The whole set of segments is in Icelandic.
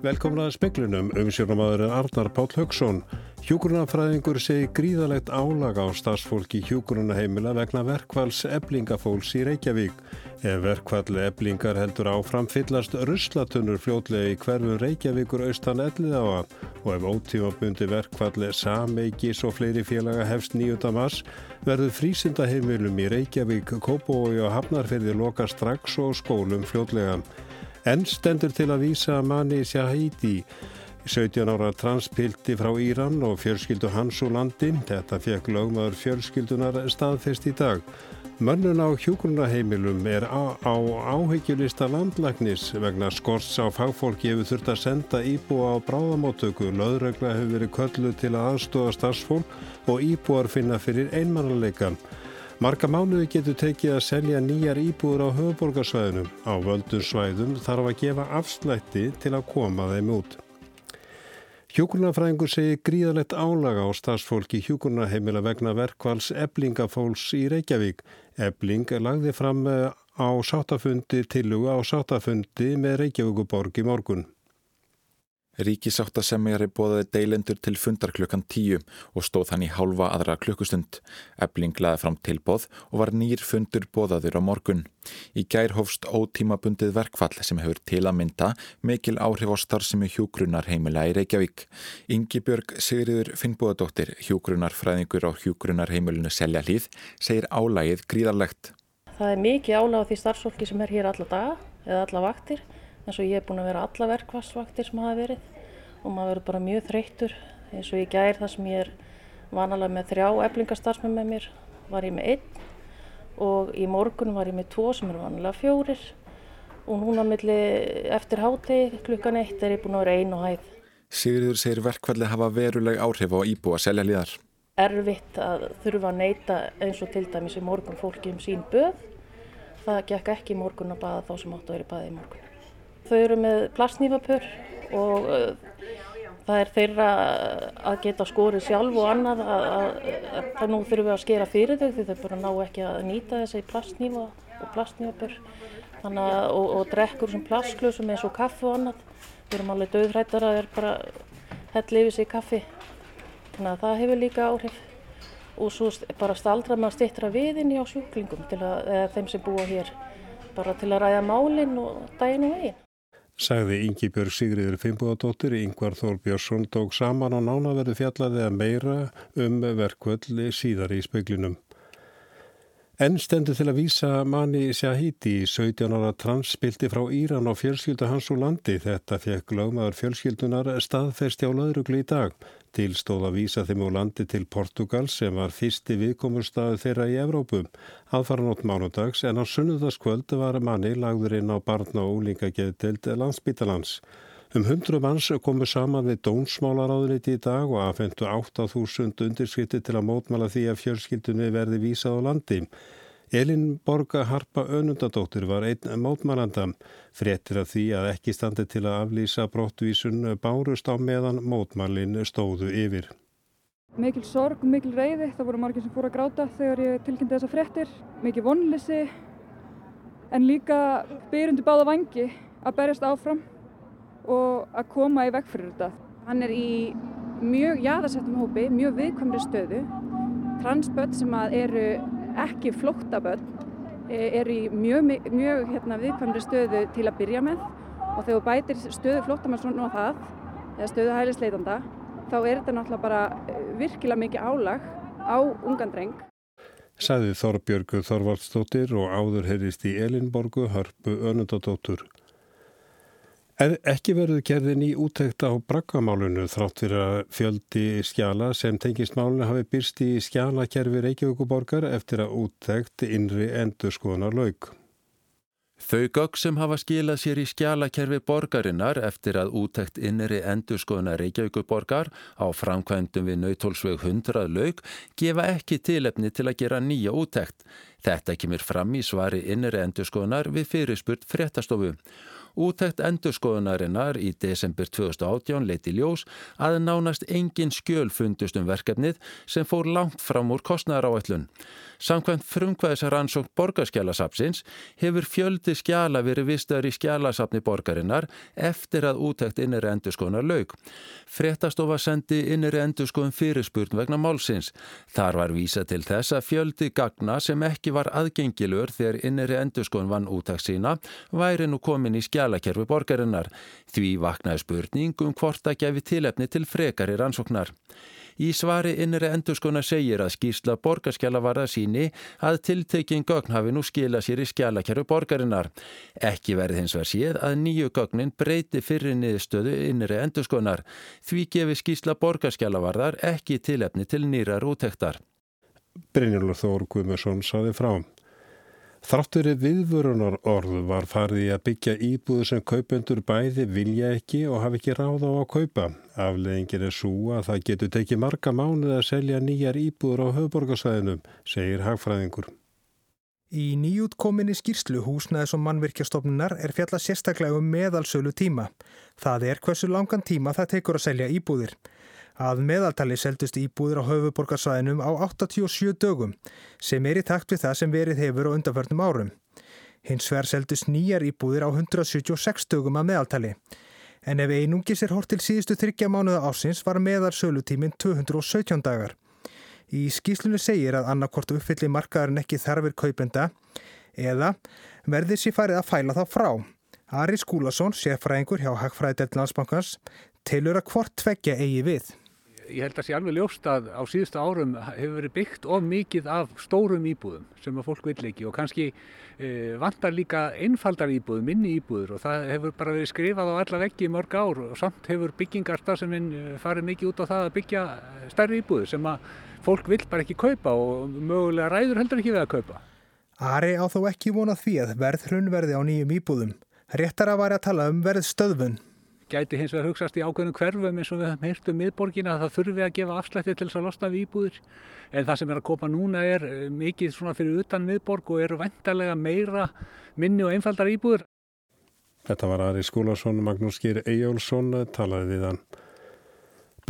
Velkomnaði speklunum um sjónumadurinn Arnar Páll Högson. Hjúgrunafræðingur segi gríðalegt álaga á stafsfólki hjúgrunaheimila vegna verkvalls eblingafólks í Reykjavík. Ef verkvalli eblingar heldur áfram fyllast ruslatunur fljótlega í hverfum Reykjavíkur austan ellið á að og ef ótímabundi verkvalli sameikis og fleiri félaga hefst 9. mars verður frísindaheimilum í Reykjavík, Kópói og Hafnarferði loka strax og skólum fljótlega. Enn stendur til að vísa manni Shahidi, 17 ára transpilti frá Íran og fjölskyldu hans úr landi. Þetta fekk lögmaður fjölskyldunar staðfest í dag. Mönnun á hjúgrunaheimilum er á, áhyggjulista landlagnis vegna skorts á fagfólki hefur þurft að senda íbúa á bráðamóttöku. Löðregla hefur verið köllu til að aðstofa starfsfólk og íbúar finna fyrir einmannleikan. Marga mánuði getur tekið að selja nýjar íbúður á höfuborgarsvæðinu. Á völdum svæðum þarf að gefa afslætti til að koma þeim út. Hjókurnafræðingur segir gríðalegt álaga á stafsfólki hjókurnaheimila vegna verkvals eblingafólks í Reykjavík. Ebling lagði fram á sátafundi tiluga á sátafundi með Reykjavíkuborg í morgun. Ríkisáttasemjari bóðaði deilendur til fundar klukkan tíu og stóð hann í hálfa aðra klukkustund. Ebling laði fram tilbóð og var nýr fundur bóðaður á morgun. Í gær hófst ótímabundið verkfall sem hefur til að mynda mikil áhrif á starfsemi hjúgrunar heimila í Reykjavík. Ingi Björg Sigriður Finnbúðadóttir, hjúgrunar fræðingur á hjúgrunar heimilinu Selja hlýð, segir álægið gríðarlegt. Það er mikið álæg á því starfsfólki sem er hér alla daga eða alla vaktir eins og ég er búin að vera alla verkvarsvaktir sem hafa verið og maður verður bara mjög þreyttur eins og ég gær þar sem ég er vanalega með þrjá eblingarstarfsmenn með mér var ég með einn og í morgun var ég með tvo sem eru vanalega fjórir og núna milli eftir háti klukkan eitt er ég búin að vera einn og hæð. Sigriður segir verkvalli hafa veruleg áhrif á íbúa selja liðar. Erfitt að þurfa að neyta eins og til dæmis í morgun fólki um sín böð. Það gekk ekki í morgun að baða þá sem áttu að vera í baði í morgun. Þau eru með plastnýfapör og uh, það er þeirra að geta skórið sjálf og annað að, að, að það nú þurfum við að skera fyrir þau því þau bara ná ekki að nýta þessi plastnýfa og plastnýfapör og, og drekkur sem plastklösum eins og kaffi og annað. Við erum alveg döðrættar að það er bara hell yfir sig kaffi. Þannig að það hefur líka áhrif og svo bara staldra maður stittra viðinn í á sjúklingum að, eða þeim sem búa hér bara til að ræða málinn og daginn og veginn sagði Ingi Björg Sigriður Finnbúadóttir, Yngvar Þór Björnsson tók saman og nánaverðu fjallaði að meira um verkvöldi síðar í speiklinum. Enn stendur til að vísa manni Shahidi, 17 ára transpilti frá Íran og fjölskyldu hans úr landi. Þetta fekk lögmaður fjölskyldunar staðfesti á laurugli í dag. Tilstóð að vísa þeim úr landi til Portugal sem var fyrsti viðkomurstaðu þeirra í Evrópum. Aðfaranótt mánudags en á sunnudaskvöld var manni lagður inn á barna og úlingageðdelt landsbítalans. Um hundru manns komu saman við dónsmálaráðuniti í dag og aðfendu 8.000 undirskrifti til að mótmala því að fjölskyldunni verði vísað á landi. Elin Borga Harpa Önundadóttir var einn mótmælanda. Frettir af því að ekki standi til að aflýsa brottvísun bárust á meðan mótmælin stóðu yfir. Mikil sorg, mikil reyði. Það voru margir sem fóru að gráta þegar ég tilkynnti þessa frettir. Mikið vonlisi en líka byrjundi báða vangi að berjast áfram og að koma í vekk fyrir þetta. Hann er í mjög jáðarsettum hópi, mjög viðkvæmri stöðu. Transböld sem eru ekki flóttaböll e, er í mjög, mjög hérna, viðkvæmri stöðu til að byrja með og þegar bætir stöðu flóttamann svona á það eða stöðu hælisleitanda þá er þetta náttúrulega bara e, virkilega mikið álag á ungan dreng. Saði Þorbjörgu Þorvaldstóttir og áður heyrist í Elinborgu Hörpu Önundadóttur. Er ekki verið gerðin í útækt á brakkamálunu þrátt fyrir að fjöldi skjala sem tengist málunu hafi byrst í skjalakerfi Reykjavíkuborgar eftir að útækt innri endur skoðanar laug. Þau gögg sem hafa skilað sér í skjalakerfi borgarinnar eftir að útækt innri endur skoðanar Reykjavíkuborgar á framkvæmdum við nautólsveg 100 laug gefa ekki tilefni til að gera nýja útækt. Þetta kemur fram í svari innri endur skoðanar við fyrirspurt fréttastofu Útækt endurskoðunarinnar í desember 2018 leiti ljós að nánast engin skjöl fundust um verkefnið sem fór langt fram úr kostnæðaráætlun. Samkvæmt frumkvæðisaransók borgarskjálasapsins hefur fjöldi skjala verið vistar í skjálasapni borgarinnar eftir að útækt innri endurskoðunar laug. Frettastofa sendi innri endurskoðun fyrirspurn vegna málsins. Þar var vísa til þess að fjöldi gagna sem ekki var aðgengilur þegar innri endurskoðun vann útækt sína væri nú komin í skjálakerfi borgarinnar. Því vaknaði spurning um hvort að gefi tilefni til frekari rannsóknar. Í svari innri endurskona segir að skýrsla borgarskjala varða síni að tiltekinn gögn hafi nú skila sér í skjalakerru borgarinnar. Ekki verði hins verð séð að nýju gögnin breyti fyrir niðurstöðu innri endurskonar. Því gefi skýrsla borgarskjala varðar ekki tilefni til nýrar úttektar. Brynjólur Þór Guðmjörsson saði frá. Þrátturinn viðvörunar orð var farið í að byggja íbúðu sem kaupendur bæði vilja ekki og hafi ekki ráð á að kaupa. Afleðingin er svo að það getur tekið marga mánuð að selja nýjar íbúður á höfborgarsvæðinum, segir hagfræðingur. Í nýjútkominni skýrslu húsnæðis og mannvirkjastofnunar er fjalla sérstaklega um meðalsölu tíma. Það er hversu langan tíma það tekur að selja íbúðir. Að meðaltali seldust íbúðir á höfuborgarsvæðinum á 87 dögum sem er í takt við það sem verið hefur á undanförnum árum. Hins vegar seldust nýjar íbúðir á 176 dögum að meðaltali. En ef einungis er hort til síðustu þryggja mánuða ásins var meðal sölutíminn 217 dagar. Í skýslunni segir að annarkort uppfylli markaðarinn ekki þarfir kaupenda eða verðir sér farið að fæla þá frá. Ari Skúlason, sérfræðingur hjá Hagfræðidelt landsbankans, telur að hvort tveggja eigi við ég held að sé alveg ljóst að á síðustu árum hefur verið byggt of mikið af stórum íbúðum sem að fólk vill ekki og kannski e, vantar líka einfaldar íbúðum, minni íbúður og það hefur bara verið skrifað á alla veggi í mörg ár og samt hefur byggingarstafsefnin e, farið mikið út á það að byggja stærri íbúður sem að fólk vill bara ekki kaupa og mögulega ræður heldur ekki við að kaupa. Ari á þó ekki vonað því að verðhrun verði á nýjum íbúðum. Réttar að væri að tala um verðstöðvun gæti hins vegar hugsaðst í ákveðnum hverfum eins og við höfum heyrt um miðborgina að það þurfi að gefa afslætti til þess að losna við íbúðir en það sem er að koma núna er eh, mikið svona fyrir utan miðborg og eru vendarlega meira minni og einfaldar íbúðir. Þetta var Ari Skúlason, Magnús Geir Eyjólfsson talaði við hann.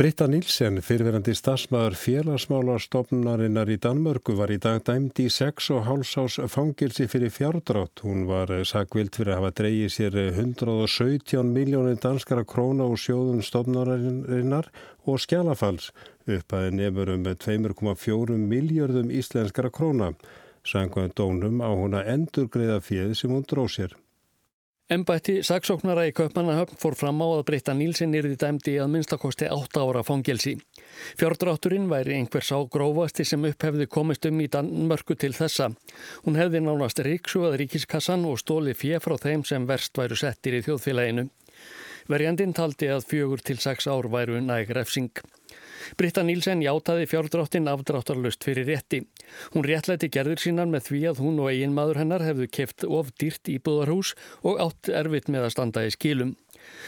Britta Nilsen, fyrverandi stafsmæður félagsmálarstofnunarinnar í Danmörku var í dag dæmd í 6,5 ás fangilsi fyrir fjárdrátt. Hún var sagvild fyrir að hafa dreyið sér 117 miljónir danskara króna úr sjóðun stofnunarinnar og skjálafalls upp að nefnur um 2,4 miljardum íslenskara króna. Sangvað dónum á hún að endur greiða fjöð sem hún dróð sér. Embætti saksóknara í Kaupmannahöfn fór fram á að breyta Nílsson yrði dæmdi að minnstakosti 8 ára fangelsi. Fjárdrátturinn væri einhvers á grófasti sem upphefði komist um í Danmörku til þessa. Hún hefði nánast ríksuað ríkiskassan og stóli fjö frá þeim sem verst væru settir í þjóðfélaginu. Verjandin taldi að fjögur til 6 ár væru næg refsing. Britta Nílsen játaði fjárdráttin afdráttarlust fyrir rétti. Hún réttlæti gerður sínan með því að hún og eigin maður hennar hefðu keft of dýrt íbúðarhús og átt erfitt með að standa í skilum.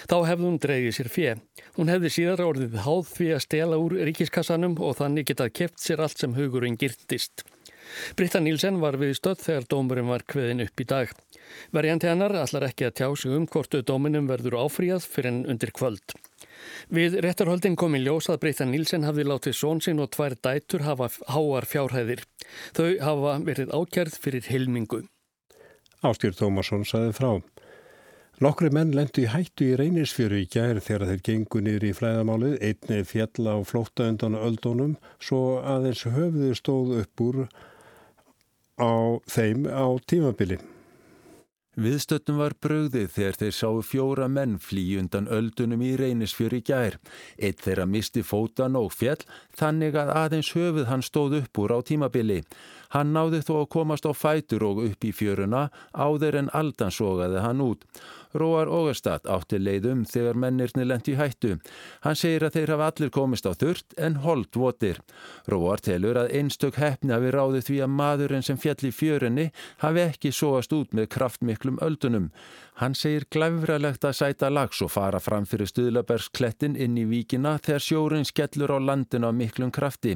Þá hefði hún dreyið sér fjö. Hún hefði síðar orðið háð því að stela úr ríkiskassanum og þannig getað keft sér allt sem hugurinn girtist. Britta Nílsen var við stödd þegar dómurinn var kveðin upp í dag. Verjandi hennar allar ekki að tjá sig um hvortu dóminum verður áfríðað fyrir en undir kvöld. Við réttarhöldin kom í ljós að Breyta Nílsen hafði látið sónsinn og tvær dætur hafa háar fjárhæðir. Þau hafa verið ákjærð fyrir hilmingu. Ástýr Tómasson saði frá. Nokkri menn lendu í hættu í reynisfjöru í gær þegar þeir gengu niður í flæðamálið, einni fjalla á flótta undan öldónum, svo aðeins höfðu stóð upp úr á þeim á tímabili. Viðstöttum var brögðið þegar þeir sáu fjóra menn flý undan öldunum í reynisfjör í gær. Eitt þeirra misti fótan og fjell þannig að aðeins höfuð hann stóð upp úr á tímabili. Hann náði þó að komast á fætur og upp í fjöruna áður en aldan sogaði hann út. Róar Ógastad átti leiðum þegar mennirni lendi í hættu. Hann segir að þeir hafa allir komist á þurrt en hold votir. Róar telur að einstök hefni hafi ráðið því að maðurinn sem fjall í fjörunni hafi ekki sóast út með kraftmiklum öldunum. Hann segir glæfralegt að sæta lags og fara fram fyrir Stuðlabergsklettin inn í víkina þegar sjórin skellur á landin á miklum krafti.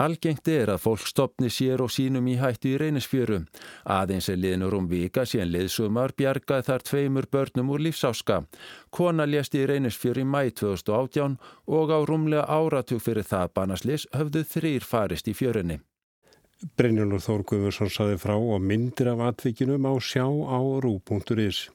Algengt er að fólk stopni sér og sínum í hættu í reynisfjöru. Aðeins er liðnur um vika síðan liðsumar bjargað þar tveimur börn börnum úr lífsáska. Kona lést í reynisfjör í mæ 2018 og á rúmlega áratug fyrir það banaslis höfðu þrýr farist í fjörunni. Brynjólur Þór Guðmursson saði frá og myndir af atvikinum á sjá á rú.is.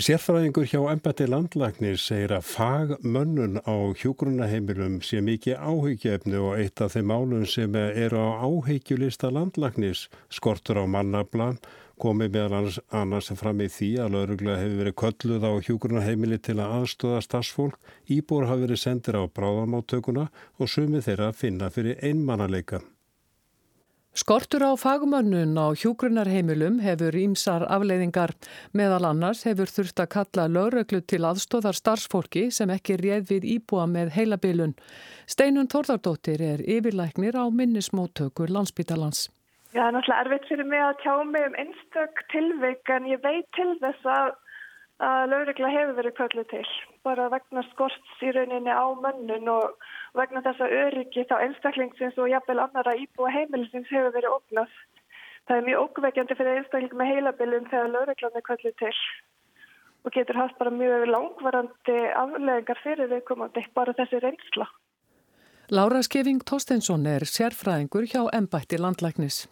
Sérfræðingur hjá embati landlagnir segir að fagmönnun á hjógrunaheimilum sé mikið áhyggjefni og eitt af þeim málum sem eru á áhyggjulista landlagnis skortur á mannablan komið meðal annars, fram í því að lauruglega hefur verið kölluð á hjógrunaheimili til að aðstóða stafsfólk, íbúr hafi verið sendir á bráðamáttökuna og sumið þeirra finna fyrir einmannaleika. Skortur á fagmönnun á hjúgrunarheimilum hefur ímsar afleiðingar. Meðal annars hefur þurft að kalla lögreglu til aðstóðar starfsfólki sem ekki réð við íbúa með heilabilun. Steinun Þórðardóttir er yfirlæknir á minnismóttökur landsbítalans. Já, það er náttúrulega erfitt fyrir mig að tjá mig um einstök tilvik en ég veit til þess að, að lögregla hefur verið köllu til. Bara vegna skorts í rauninni á mönnun og vegna þessa öryggi þá einstaklingsins og jafnvel annara íbúa heimilisins hefur verið ógnað. Það er mjög ógveikjandi fyrir einstakling með heilabilum þegar lögreglan er kvöldu til og getur haft bara mjög langvarandi afleðingar fyrir viðkomandi, bara þessi reynsla. Lára Skeving Tósteinsson er sérfræðingur hjá Embætti landlæknis.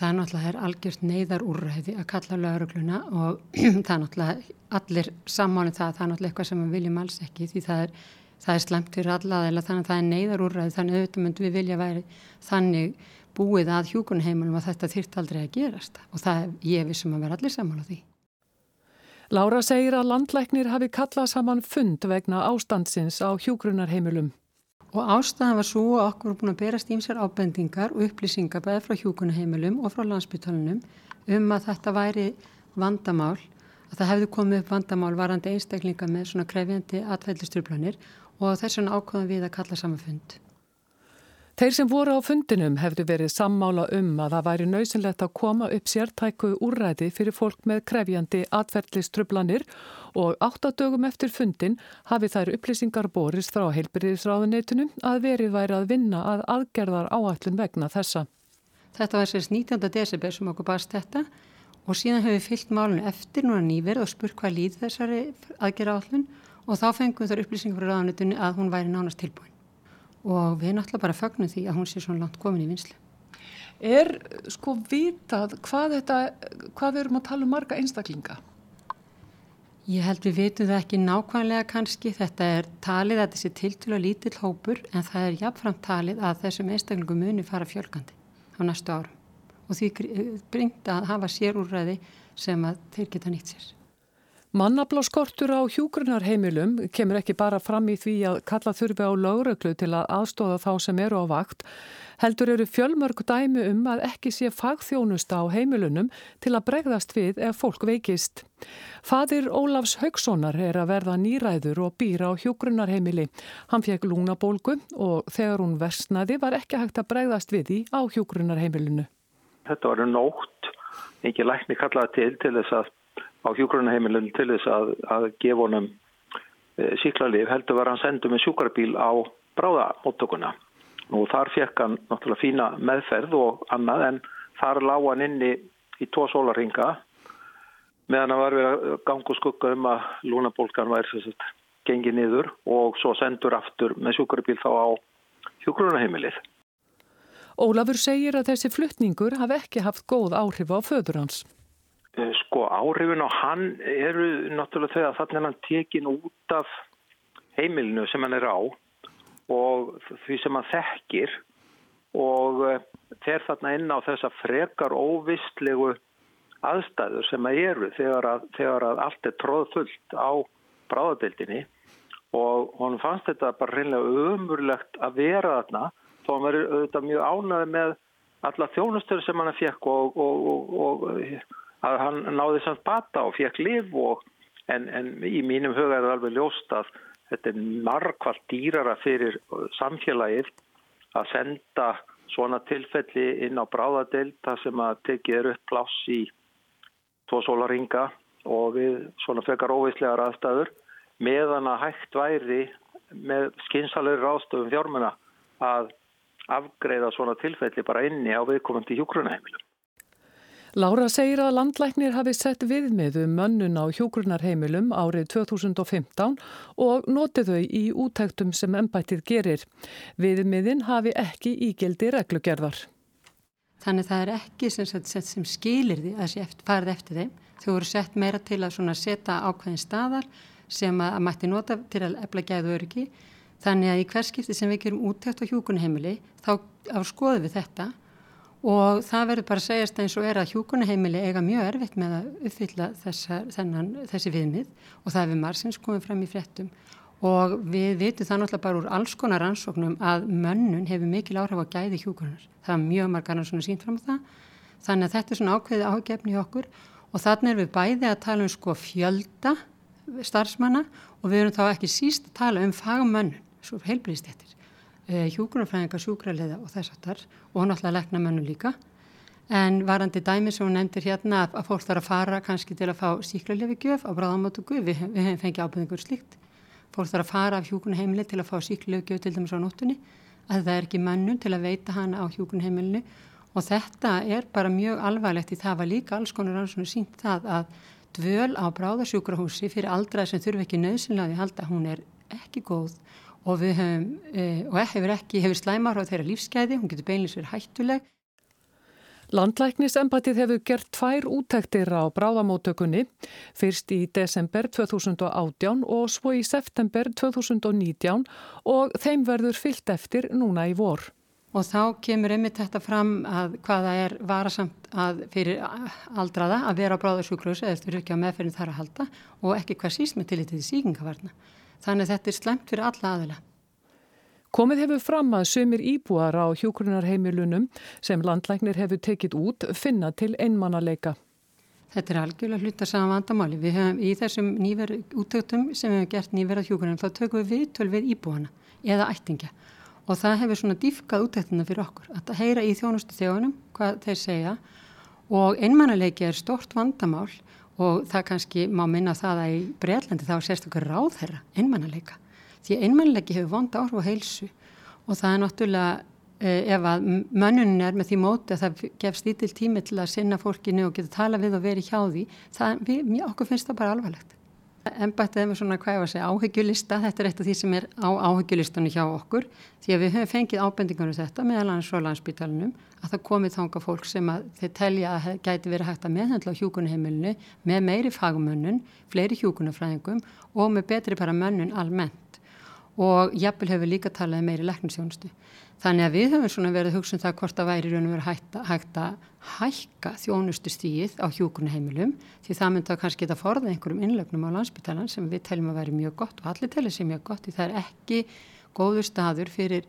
Það er náttúrulega algjört neyðar úrræði að kalla lögregluna og það er náttúrulega allir sammálinn það, það er náttúrulega eitthvað sem við viljum alls ekki því það er það er slemt fyrir allaðila þannig að það er neyðarúræði þannig auðvitað myndum við vilja væri þannig búið að hjúkunheimilum að þetta þýrt aldrei að gerast og það er ég vissum að vera allir saman á því. Lára segir að landlæknir hafi kallað saman fund vegna ástandsins á hjúgrunarheimilum. Og ástæðan var svo að okkur voru búin að berast ímsar ábendingar og upplýsingar bæði frá hjúkunarheimilum og frá landsbytalunum um að þetta væri vandamál að það hefði komið upp vandamál varandi einstaklinga með svona krefjandi atfællistrublanir og þess vegna ákvæðum við að kalla saman fund. Þeir sem voru á fundinum hefðu verið sammála um að það væri nöysinlegt að koma upp sértæku úrræði fyrir fólk með krefjandi atverðlistrublanir og áttadögum eftir fundin hafi þær upplýsingar borist frá heilbyrðisráðuneytunum að verið væri að vinna að aðgerðar áallun vegna þessa. Þetta var sérst 19. desember sem okkur barst þetta og síðan hefur við fyllt málun eftir núna nýverð og spurt hvað líð þessari aðgerða áallun og þá fengum þar upplýsingum frá ráðanutunni að hún væri nánast tilbúin og við náttúrulega bara fagnum því að hún sé svona langt komin í vinslu. Er sko vitað hvað þetta, hvað við erum að tala um marga einstaklinga? Ég held við vitum það ekki nákvæmlega kannski, þetta er talið að þessi tiltölu að lítill hópur en það er jafnframt talið að þessum einstaklingum muni fara fjölgandi á næstu árum og því bringt að hafa sérúræði sem að þeir geta nýtt sér. Mannabláskortur á hjúgrunarheimilum kemur ekki bara fram í því að kalla þurfi á lögreglu til að aðstóða þá sem eru á vakt. Heldur eru fjölmörg dæmi um að ekki sé fagþjónusta á heimilunum til að bregðast við ef fólk veikist. Fadir Ólafs Haugssonar er að verða nýræður og býra á hjúgrunarheimili. Hann fekk lúnabólgu og þegar hún versnaði var ekki hægt að bregðast við því á hjúgrunarheimilinu. Þetta var nótt, ekki lækni kallaði til til þess að á hjókrunaheimilun til þess að, að gefa honum e, síklarlif heldur var hann sendu með sjúkarbíl á bráðamóttökuna og þar fekk hann náttúrulega fína meðferð og annað en þar lág hann inni í tvo sólarhinga meðan hann var við að ganga og skugga um að lúnabólkan væri gengið niður og svo sendur aftur með sjúkarbíl þá á hjókrunaheimilið. Ólafur segir að þessi fluttningur hafi ekki haft góð áhrif á föður hans. Eh, sko áhrifin á hann eru náttúrulega þau að þannig að hann tekin út af heimilinu sem hann er á og því sem hann þekkir og eh, fer þarna inn á þessa frekar óvistlegu aðstæður sem að eru þegar að, þegar að allt er tróðfullt á bráðabildinni og hann fannst þetta bara reynilega umurlegt að vera þarna þó hann verið auðvitað mjög ánaði með alla þjónustöru sem hann fekk og, og, og, og að hann náði samt bata og fekk liv og en, en í mínum huga er það alveg ljóst að þetta er margvalt dýrara fyrir samfélagið að senda svona tilfelli inn á bráðadeild þar sem að tekið er upp pláss í tvo sólaringa og við svona fekar óveislegar aðstæður meðan að hægt væri með skynsalögur ástöfum fjármuna að afgreða svona tilfelli bara inni á viðkomandi hjúkrunaheimilum. Lára segir að landlæknir hafi sett viðmið um mönnun á hjógrunarheimilum árið 2015 og notið þau í útæktum sem ennbættið gerir. Viðmiðin hafi ekki ígildi reglugerðar. Þannig það er ekki sem, sem, sem skilir því að það farið eftir þeim. Þau voru sett meira til að setja ákveðin staðar sem að, mætti nota til að efla gæðu öryggi. Þannig að í hverskipti sem við gerum útækt á hjógrunarheimili þá skoðum við þetta og það verður bara að segjast eins og er að hjúkunaheimili eiga mjög erfitt með að uppfylla þessa, þennan, þessi viðmið. Og það hefur margsins komið fram í frettum og við vitum það náttúrulega bara úr alls konar rannsóknum að mönnun hefur mikil áhrif á gæði hjúkunar. Það er mjög margar rannsóknar sínt fram á það. Þannig að þetta er svona ákveðið ágefni í okkur. Og þannig er við bæði að tala um sko fjölda starfsmanna og við erum þá ekki síst að tala um fagmönnun, svo heilblíðstéttir Eh, hjúgrunarfræðingar, sjúkraliða og þess aftar og náttúrulega lekna mönnu líka. En varandi dæmi sem hún nefndir hérna að fólk þarf að fara kannski til að fá síklarlefi gjöf á bráðamáttugu, við, við hefum fengið ábyrðingur slíkt. Fólk þarf að fara af hjúgrunarheimili til að fá síklarlefi gjöf til dæmis á nóttunni, að það er ekki mönnun til að veita hana á hjúgrunarheimilinu og þetta er bara mjög alvarlegt í það var líka alls konar rannsónu sínt það að dvöl á bráðasjúkrahúsi fyrir aldraði sem þurfi ekki nöðsynlega að halda hún er ekki góð og við höfum, e, og hefur ekki, hefur slæmar á þeirra lífsgæði, hún getur beinleins verið hættuleg. Landlæknisempatið hefur gert tvær útæktir á bráðamótökunni, fyrst í desember 2018 og svo í september 2019 og þeim verður fyllt eftir núna í vor. Og þá kemur einmitt þetta fram að hvaða er varasamt að fyrir aldraða að vera á bráðarsjúkröðs eða eftir ekki á meðferðin þar að halda og ekki hvað síst með tillitið í síkingavarna. Þannig að þetta er slemt fyrir alla aðila. Komið hefur fram að sömur íbúar á hjókrunarheimilunum sem landlæknir hefur tekið út finna til einmannaleika. Þetta er algjörlega hluta saman vandamáli. Við hefum í þessum nýveru útöktum sem við hefum gert nýverað hjókrunum þá tökum við viðtöl við íbúana eða ættingja og það hefur svona dýfkað útöktina fyrir okkur. Að heyra í þjónustu þjónum hvað þeir segja og einmannaleiki er stort vandamál og það kannski má minna það að í Breitlandi þá sérst okkur ráð þeirra einmannleika því að einmannleiki hefur vond áhrif á heilsu. Og það er náttúrulega eh, ef að mönnunin er með því móti að það gefst lítil tími til að sinna fólkinu og geta tala við og veri hjá því það, við, okkur finnst það bara alvarlegt Embættið með svona hvað ég var að segja áhyggjulista, þetta er eitt af því sem er á áhyggjulistannu hjá okkur. Því að við höfum fengið ábendingunum þetta meðal annars frá landsbytalinum að það komið þánga fólk sem þeir telja að gæti verið hægt að meðhandla á hjúkunaheimilinu með meiri fagmönnun, fleiri hjúkunafræðingum og með betri bara mönnun almennt. Og jafnvel hefur líka talað um meiri lekninsjónustu. Þannig að við höfum svona verið hugsun um það hvort að væri raun og verið hægt, hægt að hækka þjónustu stíð á hjúkurnaheimilum því það myndi að kannski geta forða einhverjum innlögnum á landsbytalan sem við teljum að veri mjög gott og allir telja sér mjög gott því það er ekki góður staður fyrir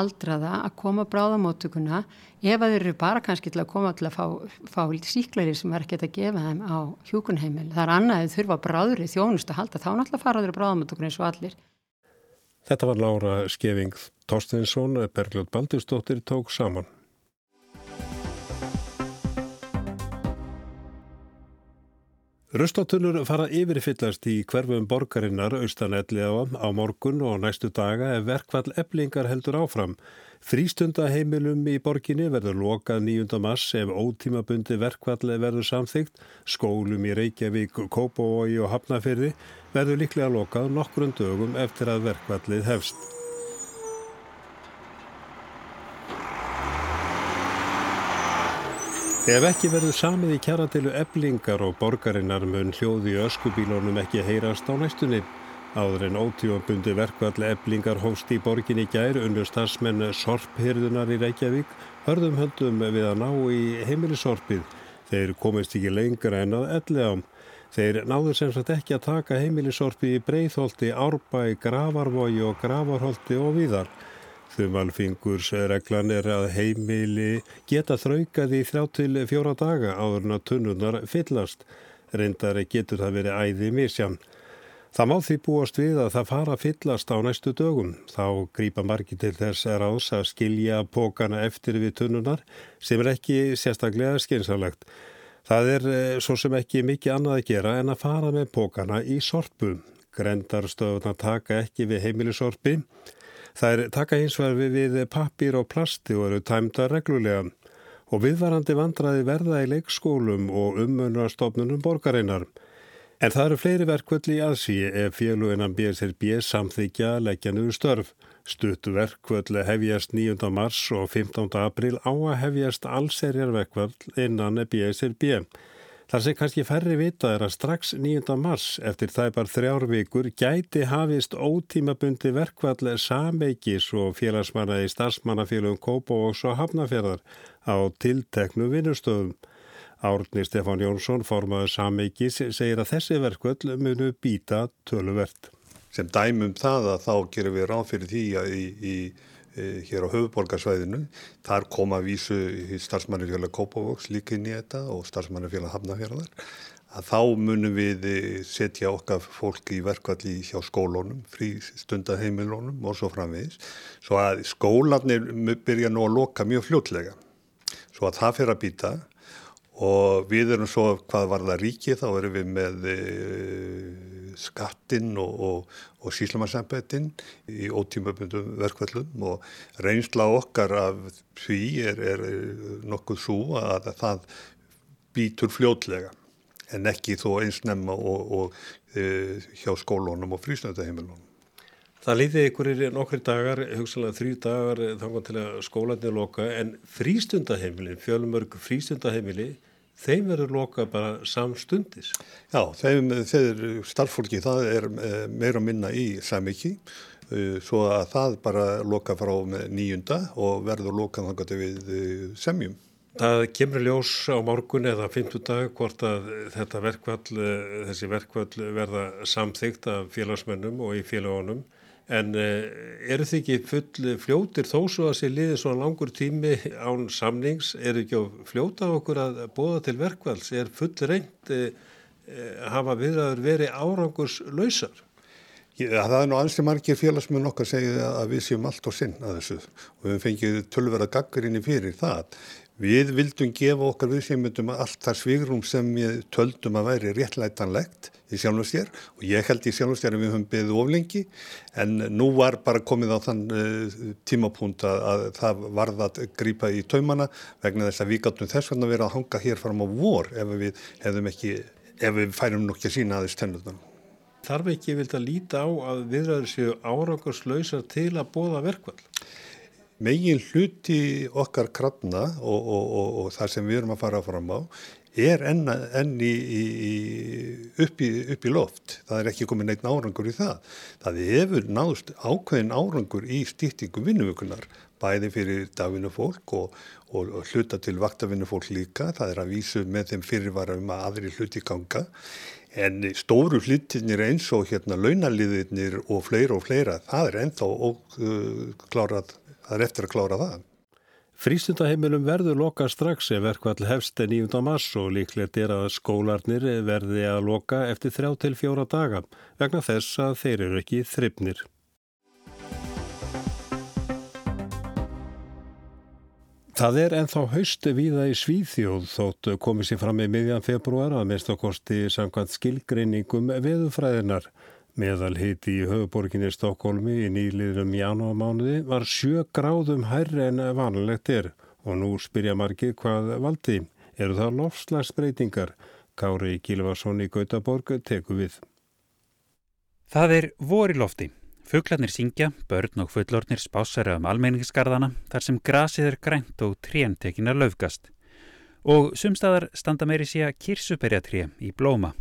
aldraða að koma bráðamótuguna ef að þeir eru bara kannski til að koma til að fá, fá síklæri sem er ekki að gefa þeim á hjúkunheimil. Það er annað að þurfa bráðri þjónustu að halda þá náttúrulega fara þeir bráðamótuguna eins og allir. Þetta var Lára Skeving Torsteinsson, Bergljótt Baldurstóttir tók saman. Rustatunur fara yfirfyllast í hverfum borgarinnar austanelli á, morgun og næstu daga ef verkvall eblingar heldur áfram. Frístundaheimilum í borginni verður lokað 9. mass ef ótímabundi verkvall verður samþygt. Skólum í Reykjavík, Kópavói og Hafnafyrði verður líklega lokað nokkrun dögum eftir að verkvallið hefst. Ef ekki verður samið í kjaratilu eblingar og borgarinnar mun hljóði öskubílónum ekki heyrast á næstunni. Áður en ótífabundi verkvall eblingar hóst í borgin í gær unnur starfsmenn sorphyrðunar í Reykjavík hörðum höndum við að ná í heimilisorpið. Þeir komist ekki lengra en að elli ám. Þeir náður sem sagt ekki að taka heimilisorpið í Breitholti, Árbæ, Gravarvogi og Gravarholti og viðar. Þumalfingursreglan er að heimili geta þraukað í þrjá til fjóra daga áður en að tunnunar fyllast. Reyndar getur það verið æði misjan. Það má því búast við að það fara að fyllast á næstu dögum. Þá grýpa margi til þess að ráðs að skilja pókana eftir við tunnunar sem er ekki sérstaklega skynsalegt. Það er eh, svo sem ekki mikið annað að gera en að fara með pókana í sorpu. Grendarstöðuna taka ekki við heimilisorpi. Það er taka hins vegar við, við pappir og plasti og eru tæmda reglulega. og viðvarandi vandraði verða í leikskólum og umönarstofnunum borgarinnar. En það eru fleiri verkvöld í aðsí ef féluginan BSRB samþykja leggja niður störf. Stuttu verkvöld hefjast 9. mars og 15. april á að hefjast allserjar verkvöld innan BSRB. Þar sem kannski færri vita er að strax 9. mars eftir þæpar þrjár vikur gæti hafist ótímabundi verkvall sameikis og félagsmanna í starfsmannafélagum Kópavóks og Hafnafjörðar á tilteknu vinnustöðum. Árni Stefán Jónsson, formaður sameikis, segir að þessi verkvall munu býta töluvert. Sem dæmum það að þá gerum við ráð fyrir því að í, í hér á höfuborgarsvæðinu. Þar koma vísu starfsmannafélag Kópavóks líka inn í þetta og starfsmannafélag Hafnafjörðar. Að þá munum við e, setja okkar fólki í verkvalli hjá skólunum, frí stundaheimilunum og svo framvegis. Svo að skólanir byrja nú að loka mjög fljótlega. Svo að það fyrir að býta og við erum svo, hvað var það ríkið, þá erum við með e, skattinn og, og, og síslamarsambetinn í ótímabundum verkvöldum og reynsla okkar af því er, er nokkuð svo að það býtur fljótlega. En ekki þó eins nefna og, og e, hjá skólunum og frísnöndaheimilunum. Það líði ykkur í nokkri dagar, hugsalega þrjú dagar kom til að skólanir loka. En frístundaheimili, fjölumörg frístundaheimili þeim verður loka bara samstundis. Já, þeim, þeir starffólki það er eh, meira minna í samiki eh, svo að það bara loka frá nýjunda og verður loka þannig við eh, semjum. Það kemur ljós á morgun eða 50 dag hvort að þetta verkvall, þessi verkvall verða samþygt af félagsmennum og í félagunum En eh, eru þið ekki full fljótir þó svo að sé liðið svona langur tími án samnings? Er ekki á fljóta okkur að bóða til verkvalls? Er full reynd eh, eh, hafa viðraður verið árangurs lausar? Já, það er nú ansi margir félagsmenn okkar segið að við séum allt á sinn að þessu og við fengið tölverða gaggarinni fyrir það. Við vildum gefa okkar viðsefmyndum allt þar svigrum sem við töldum að væri réttlætanlegt í sjálfnastjér og ég held í sjálfnastjér að við höfum beðið oflengi en nú var bara komið á þann uh, tímapunkt að, að það varða að grýpa í taumana vegna þess að við gáttum þess vegna verið að hanga hér fram á vor ef við ekki, ef við færum nokkið sína aðeins tennutana. Þarf ekki vilt að líta á að viðræður séu árangarslausar til að bóða verkvall? Megin hluti okkar krafna og, og, og, og það sem við erum að fara fram á er enn, enn í, í, upp, í, upp í loft. Það er ekki komið neitt árangur í það. Það hefur náðust ákveðin árangur í stýttingu vinnuvökunar, bæði fyrir dagvinnufólk og hluta til vaktavinnufólk líka. Það er að vísu með þeim fyrirvara um að aðri hluti ganga. En stóru hlutinir eins og hérna launaliðinir og fleira og fleira, það er ennþá óklárað það er eftir að klára það. Frístundaheimilum verður loka strax ef verkvall hefst 9. mars og líklegt er að skólarnir verði að loka eftir þrjá til fjóra daga vegna þess að þeir eru ekki þryfnir. Það er enþá haustu víða í Svíþjóð þótt komið sér fram í miðjan februar að mest okkosti samkvæmt skilgreiningum veðufræðinar. Meðalhiti í höfuborginni Stokkólmi í nýliðnum janúarmánuði var sjö gráðum hærri en vanlegt er og nú spyrja margir hvað valdi. Eru það lofslagsbreytingar? Kári Kílvarsson í Gautaborg teku við. Það er vor í lofti. Fuglarnir syngja, börn og fullornir spásara um almenningskarðana þar sem grasið er grænt og trén tekinar löfgast. Og sumstaðar standa meiri sé að kirsuberjatré í blóma.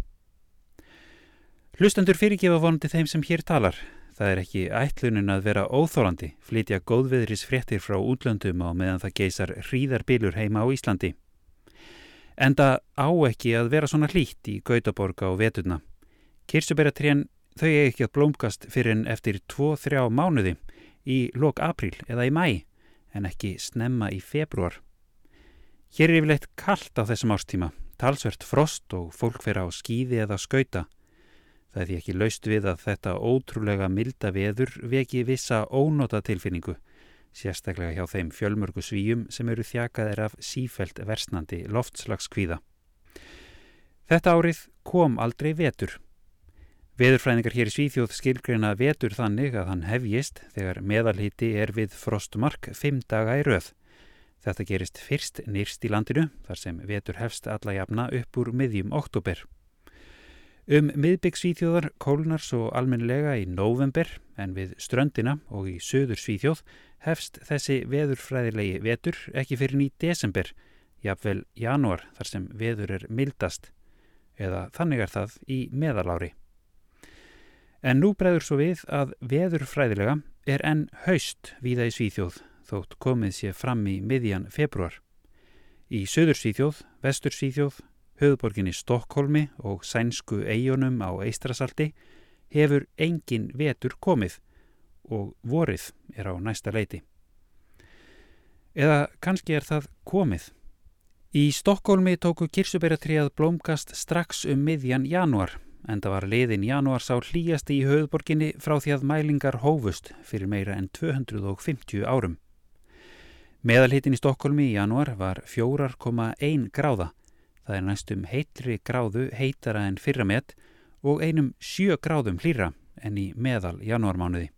Hlustendur fyrirgefa vonandi þeim sem hér talar. Það er ekki ætlunin að vera óþólandi, flytja góðveðris fréttir frá útlöndum á meðan það geysar hríðarbilur heima á Íslandi. Enda á ekki að vera svona hlýtt í Gautaborga og Veturna. Kirsuberatrén þau ekki að blómkast fyrir en eftir 2-3 mánuði í lok april eða í mæ en ekki snemma í februar. Hér er yfirleitt kallt á þessum ástíma, talsvert frost og fólk fyrir á skýði eða skauta. Það er því ekki laust við að þetta ótrúlega milda veður veki vissa ónota tilfinningu, sérstaklega hjá þeim fjölmörgu svíjum sem eru þjakaðir af sífælt versnandi loftslagskvíða. Þetta árið kom aldrei vetur. Veðurfræðingar hér í Svíþjóð skilgreina vetur þannig að hann hefjist þegar meðalhiti er við frostmark fimm daga í rauð. Þetta gerist fyrst nýrst í landinu þar sem vetur hefst alla jafna upp úr miðjum oktober. Um miðbygg Svíþjóðar kólnar svo almenlega í november en við ströndina og í söður Svíþjóð hefst þessi veðurfræðilegi vetur ekki fyrir ný desember, jafnvel januar þar sem veður er mildast eða þannig er það í meðalári. En nú breyður svo við að veðurfræðilega er enn haust víða í Svíþjóð þótt komið sé fram í miðjan februar. Í söður Svíþjóð, vestur Svíþjóð, höfðborginni Stokkólmi og sænsku eigunum á Eistrasalti hefur engin vetur komið og vorið er á næsta leiti. Eða kannski er það komið. Í Stokkólmi tóku kirsuberatriðað blómkast strax um miðjan januar en það var liðin januar sá hlýjast í höfðborginni frá því að mælingar hófust fyrir meira en 250 árum. Meðalhitin í Stokkólmi í januar var 4,1 gráða. Það er næstum heitri gráðu heitara en fyrramett og einum 7 gráðum hlýra en í meðal januarmánuði.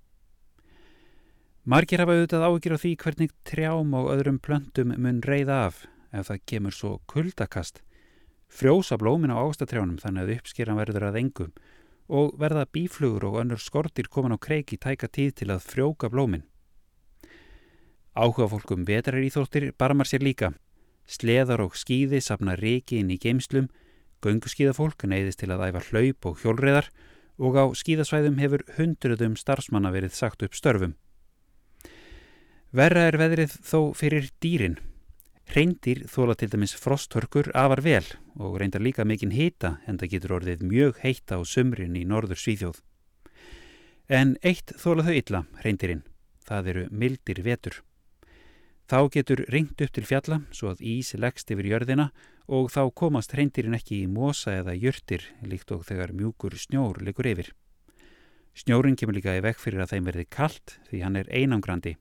Margir hafa auðvitað ágjur á því hvernig trjám og öðrum plöntum mun reyða af ef það kemur svo kuldakast frjósa blómin á ástatrjánum þannig að uppskeran verður að engum og verða bíflugur og önnur skortir komin á kreiki tæka tíð til að frjóka blómin. Áhuga fólkum vetrar íþóttir barmar sér líka. Sleðar og skýði sapna reiki inn í geimslum, gönguskíðafólk neyðist til að æfa hlaup og hjólreðar og á skíðasvæðum hefur hundruðum starfsmanna verið sagt upp störfum. Verra er veðrið þó fyrir dýrin Reyndir þóla til dæmis frosthörkur afar vel og reyndar líka mikinn hýta en það getur orðið mjög heita á sumrin í norður Svíþjóð. En eitt þóla þau illa, reyndirinn. Það eru mildir vetur. Þá getur ringt upp til fjalla svo að ís leggst yfir jörðina og þá komast reyndirinn ekki í mosa eða jörtir líkt og þegar mjúkur snjór liggur yfir. Snjórin kemur líka í vekk fyrir að þeim verði kallt því hann er einangrandi.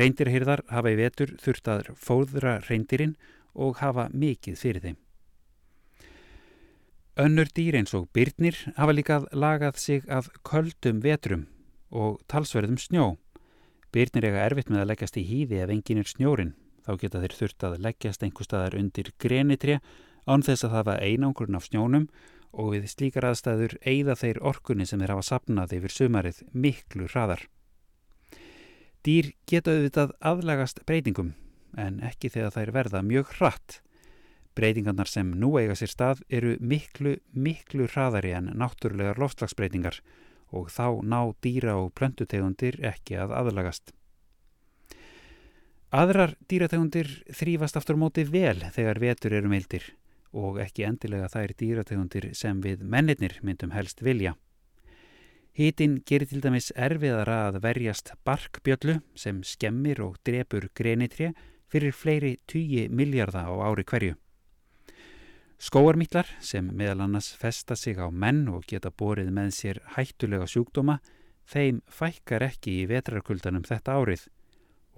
Reyndirhyrðar hafa í vetur þurft að fóðra reyndirinn og hafa mikið fyrir þeim. Önnur dýr eins og byrnir hafa líka lagað sig af köldum vetrum og talsverðum snjó. Byrnir eiga erfitt með að leggjast í hýði ef engin er snjórin. Þá geta þeir þurft að leggjast einhver staðar undir grenitré án þess að var einangurinn af snjónum og við slíkar aðstæður eigða þeir orkunni sem þeir hafa sapnað yfir sumarið miklu hraðar. Dýr geta auðvitað aðlagast breytingum en ekki þegar þær verða mjög hratt. Breytingarnar sem nú eiga sér stað eru miklu, miklu hraðari en náttúrulegar loftslagsbreytingar og þá ná dýra og plöntutegundir ekki að aðlagast. Aðrar dýrategundir þrýfast aftur móti vel þegar vetur eru meildir og ekki endilega þær dýrategundir sem við mennirnir myndum helst vilja. Hítinn gerir til dæmis erfiðara að verjast barkbjöllu sem skemmir og drepur grenitré fyrir fleiri tugi miljarda á ári hverju. Skóarmítlar sem meðal annars festa sig á menn og geta borið með sér hættulega sjúkdóma, þeim fækkar ekki í vetrarkuldanum þetta árið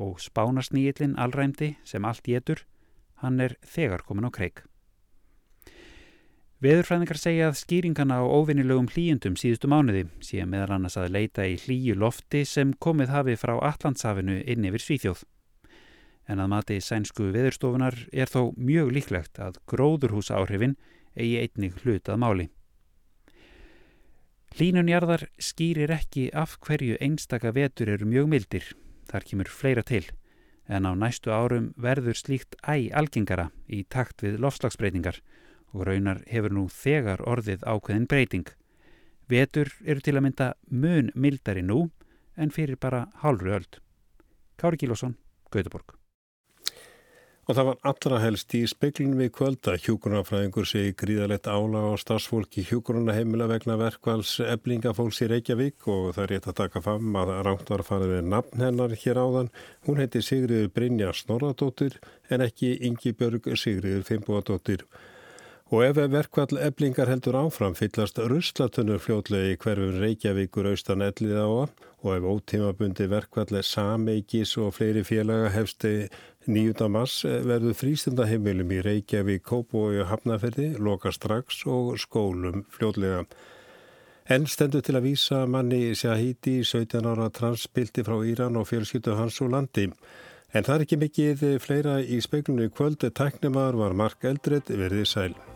og spánarsnýillin allræmdi sem allt getur, hann er þegar komin á kreik. Veðurfræðingar segja að skýringana á óvinnilegum hlýjundum síðustu mánuði sé meðal annars að leita í hlýju lofti sem komið hafi frá Allandshafinu inn yfir Svíþjóð. En að mati sænsku veðurstofunar er þó mjög líklegt að gróðurhús áhrifin eigi einnig hlutað máli. Hlínunjarðar skýrir ekki af hverju einstaka vetur eru mjög mildir, þar kemur fleira til, en á næstu árum verður slíkt æg algengara í takt við lofslagsbreytingar og raunar hefur nú þegar orðið ákveðin breyting. Vetur eru til að mynda mun mildari nú en fyrir bara hálfru öld. Kári Kílosson, Gautaborg. Og það var allra helst í speiklinu við kvölda. Hjúgrunafræðingur segi gríðalegt álag á stafsfólki hjúgrunaheimila vegna verkvals eblingafólks í Reykjavík og það er rétt að taka fram að ránt var að fara við nafn hennar hér áðan. Hún heiti Sigriður Brynja Snorradóttir en ekki Ingi Björg Sigriður Fimboadóttir. Og ef verkvall eblingar heldur áfram fyllast ruslatunur fljótlegi hverfum Reykjavíkur austan ellið á og ef ótímabundi verkvall sameikis og fleiri félaga hefsti 9. mars verður frístundaheimilum í Reykjavík, Kópói og Hafnaferði, loka strax og skólum fljótlega. Enn stendur til að vísa manni Shahidi, 17 ára transpilti frá Íran og fjölskyldu hans og landi. En það er ekki mikið fleira í speiklunni kvöld, tæknumar var Mark Eldred verið sæl.